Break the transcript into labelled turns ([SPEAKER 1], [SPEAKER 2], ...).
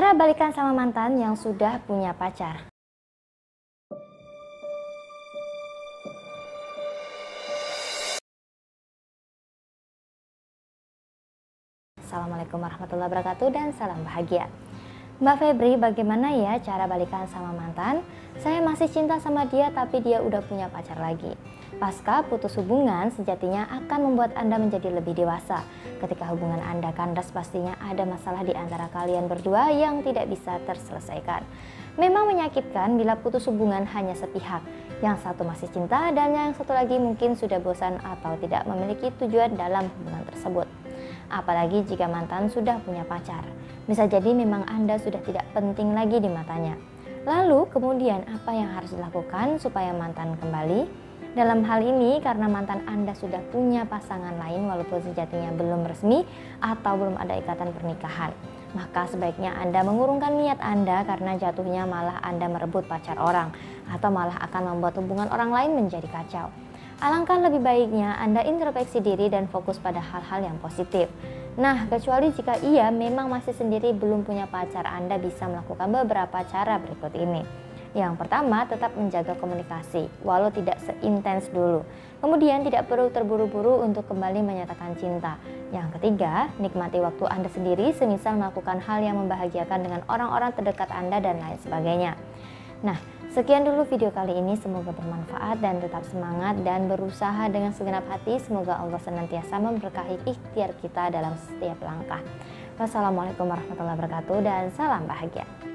[SPEAKER 1] Cara balikan sama mantan yang sudah punya pacar. Assalamualaikum warahmatullahi wabarakatuh dan salam bahagia. Mbak Febri, bagaimana ya cara balikan sama mantan? Saya masih cinta sama dia tapi dia udah punya pacar lagi. Pasca putus hubungan, sejatinya akan membuat Anda menjadi lebih dewasa. Ketika hubungan Anda kandas, pastinya ada masalah di antara kalian berdua yang tidak bisa terselesaikan. Memang menyakitkan bila putus hubungan hanya sepihak. Yang satu masih cinta dan yang satu lagi mungkin sudah bosan atau tidak memiliki tujuan dalam hubungan tersebut. Apalagi jika mantan sudah punya pacar. Bisa jadi memang Anda sudah tidak penting lagi di matanya. Lalu kemudian apa yang harus dilakukan supaya mantan kembali? Dalam hal ini karena mantan Anda sudah punya pasangan lain walaupun sejatinya belum resmi atau belum ada ikatan pernikahan. Maka sebaiknya Anda mengurungkan niat Anda karena jatuhnya malah Anda merebut pacar orang atau malah akan membuat hubungan orang lain menjadi kacau. Alangkah lebih baiknya Anda introspeksi diri dan fokus pada hal-hal yang positif. Nah, kecuali jika ia memang masih sendiri belum punya pacar, Anda bisa melakukan beberapa cara berikut ini. Yang pertama, tetap menjaga komunikasi, walau tidak seintens dulu. Kemudian, tidak perlu terburu-buru untuk kembali menyatakan cinta. Yang ketiga, nikmati waktu Anda sendiri, semisal melakukan hal yang membahagiakan dengan orang-orang terdekat Anda dan lain sebagainya. Nah, sekian dulu video kali ini. Semoga bermanfaat dan tetap semangat dan berusaha dengan segenap hati. Semoga Allah senantiasa memberkahi ikhtiar kita dalam setiap langkah. Wassalamualaikum warahmatullahi wabarakatuh dan salam bahagia.